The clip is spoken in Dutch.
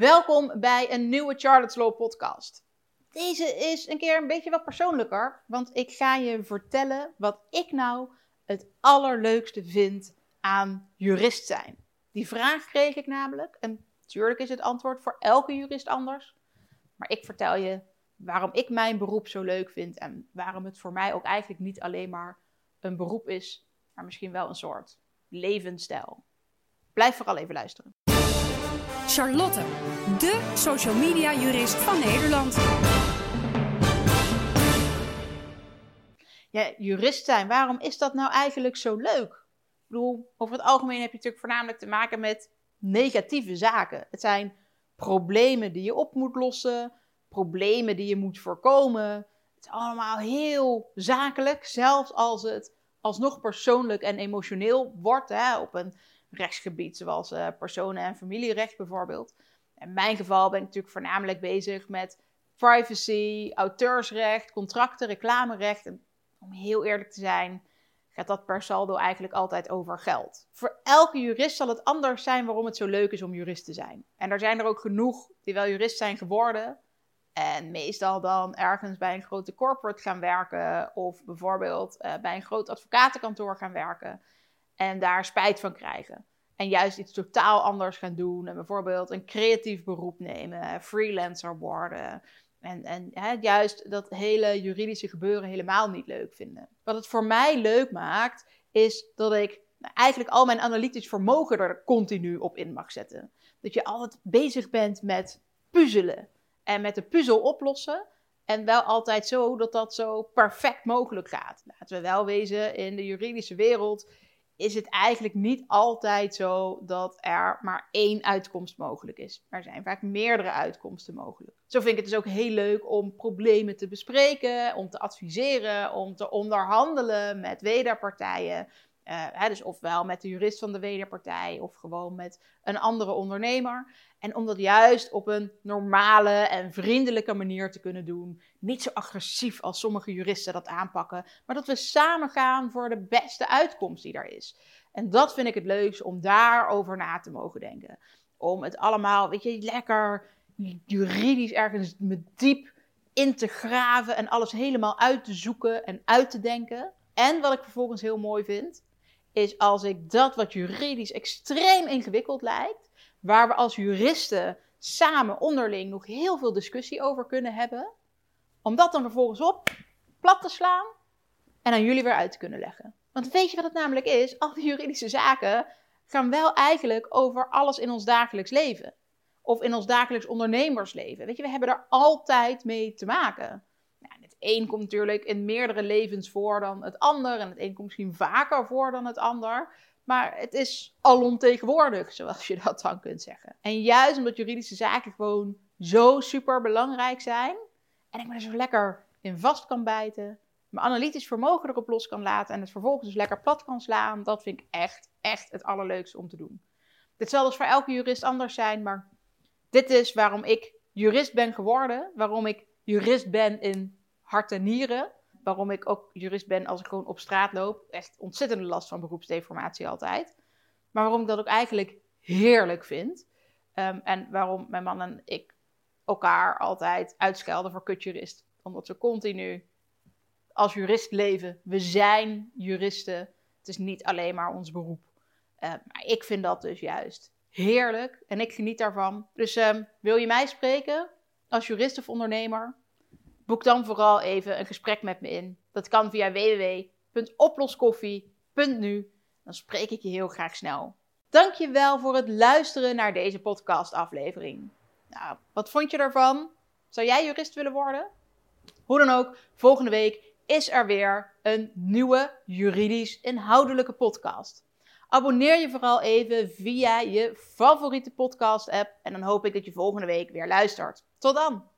Welkom bij een nieuwe Charlotte's Law podcast. Deze is een keer een beetje wat persoonlijker, want ik ga je vertellen wat ik nou het allerleukste vind aan jurist zijn. Die vraag kreeg ik namelijk en natuurlijk is het antwoord voor elke jurist anders. Maar ik vertel je waarom ik mijn beroep zo leuk vind en waarom het voor mij ook eigenlijk niet alleen maar een beroep is, maar misschien wel een soort levensstijl. Blijf vooral even luisteren. Charlotte, de social media jurist van Nederland. Ja, jurist zijn, waarom is dat nou eigenlijk zo leuk? Ik bedoel, over het algemeen heb je natuurlijk voornamelijk te maken met negatieve zaken. Het zijn problemen die je op moet lossen, problemen die je moet voorkomen. Het is allemaal heel zakelijk, zelfs als het alsnog persoonlijk en emotioneel wordt. Hè, op een rechtsgebied, zoals uh, personen- en familierecht bijvoorbeeld. In mijn geval ben ik natuurlijk voornamelijk bezig met privacy, auteursrecht, contracten, reclamerecht. En om heel eerlijk te zijn, gaat dat per saldo eigenlijk altijd over geld. Voor elke jurist zal het anders zijn waarom het zo leuk is om jurist te zijn. En er zijn er ook genoeg die wel jurist zijn geworden. En meestal dan ergens bij een grote corporate gaan werken. Of bijvoorbeeld uh, bij een groot advocatenkantoor gaan werken. En daar spijt van krijgen. En juist iets totaal anders gaan doen. En bijvoorbeeld een creatief beroep nemen, freelancer worden. En, en juist dat hele juridische gebeuren helemaal niet leuk vinden. Wat het voor mij leuk maakt, is dat ik nou, eigenlijk al mijn analytisch vermogen er continu op in mag zetten. Dat je altijd bezig bent met puzzelen en met de puzzel oplossen. En wel altijd zo dat dat zo perfect mogelijk gaat. Laten we wel wezen, in de juridische wereld is het eigenlijk niet altijd zo dat er maar één uitkomst mogelijk is. Er zijn vaak meerdere uitkomsten mogelijk. Zo vind ik het dus ook heel leuk om problemen te bespreken, om te adviseren, om te onderhandelen met wederpartijen. Hè, dus ofwel met de jurist van de wederpartij of gewoon met een andere ondernemer. En om dat juist op een normale en vriendelijke manier te kunnen doen. Niet zo agressief als sommige juristen dat aanpakken, maar dat we samen gaan voor de beste uitkomst die er is. En dat vind ik het leukst om daarover na te mogen denken. Om het allemaal, weet je, lekker juridisch ergens met diep in te graven en alles helemaal uit te zoeken en uit te denken. En wat ik vervolgens heel mooi vind, is als ik dat wat juridisch extreem ingewikkeld lijkt, waar we als juristen samen onderling nog heel veel discussie over kunnen hebben, om dat dan vervolgens op plat te slaan en aan jullie weer uit te kunnen leggen. Want weet je wat het namelijk is? Al die juridische zaken gaan wel eigenlijk over alles in ons dagelijks leven. Of in ons dagelijks ondernemersleven. Weet je, we hebben er altijd mee te maken. Een komt natuurlijk in meerdere levens voor dan het ander. En het een komt misschien vaker voor dan het ander. Maar het is alomtegenwoordig, zoals je dat dan kunt zeggen. En juist omdat juridische zaken gewoon zo super belangrijk zijn. En ik me er zo lekker in vast kan bijten. Mijn analytisch vermogen erop los kan laten. En het vervolgens dus lekker plat kan slaan. Dat vind ik echt, echt het allerleukste om te doen. Dit zal dus voor elke jurist anders zijn. Maar dit is waarom ik jurist ben geworden. Waarom ik jurist ben in hart en nieren waarom ik ook jurist ben als ik gewoon op straat loop. Echt ontzettende last van beroepsdeformatie altijd. Maar waarom ik dat ook eigenlijk heerlijk vind. Ehm, en waarom mijn man en ik elkaar altijd uitschelden voor kutjurist. Omdat we continu als jurist leven. We zijn juristen. Het is niet alleen maar ons beroep. Ehm, maar ik vind dat dus juist heerlijk en ik geniet daarvan. Dus ehm, wil je mij spreken als jurist of ondernemer? Boek dan vooral even een gesprek met me in. Dat kan via www.oploskoffie.nu. Dan spreek ik je heel graag snel. Dankjewel voor het luisteren naar deze podcastaflevering. Nou, wat vond je ervan? Zou jij jurist willen worden? Hoe dan ook, volgende week is er weer een nieuwe juridisch inhoudelijke podcast. Abonneer je vooral even via je favoriete podcast app en dan hoop ik dat je volgende week weer luistert. Tot dan!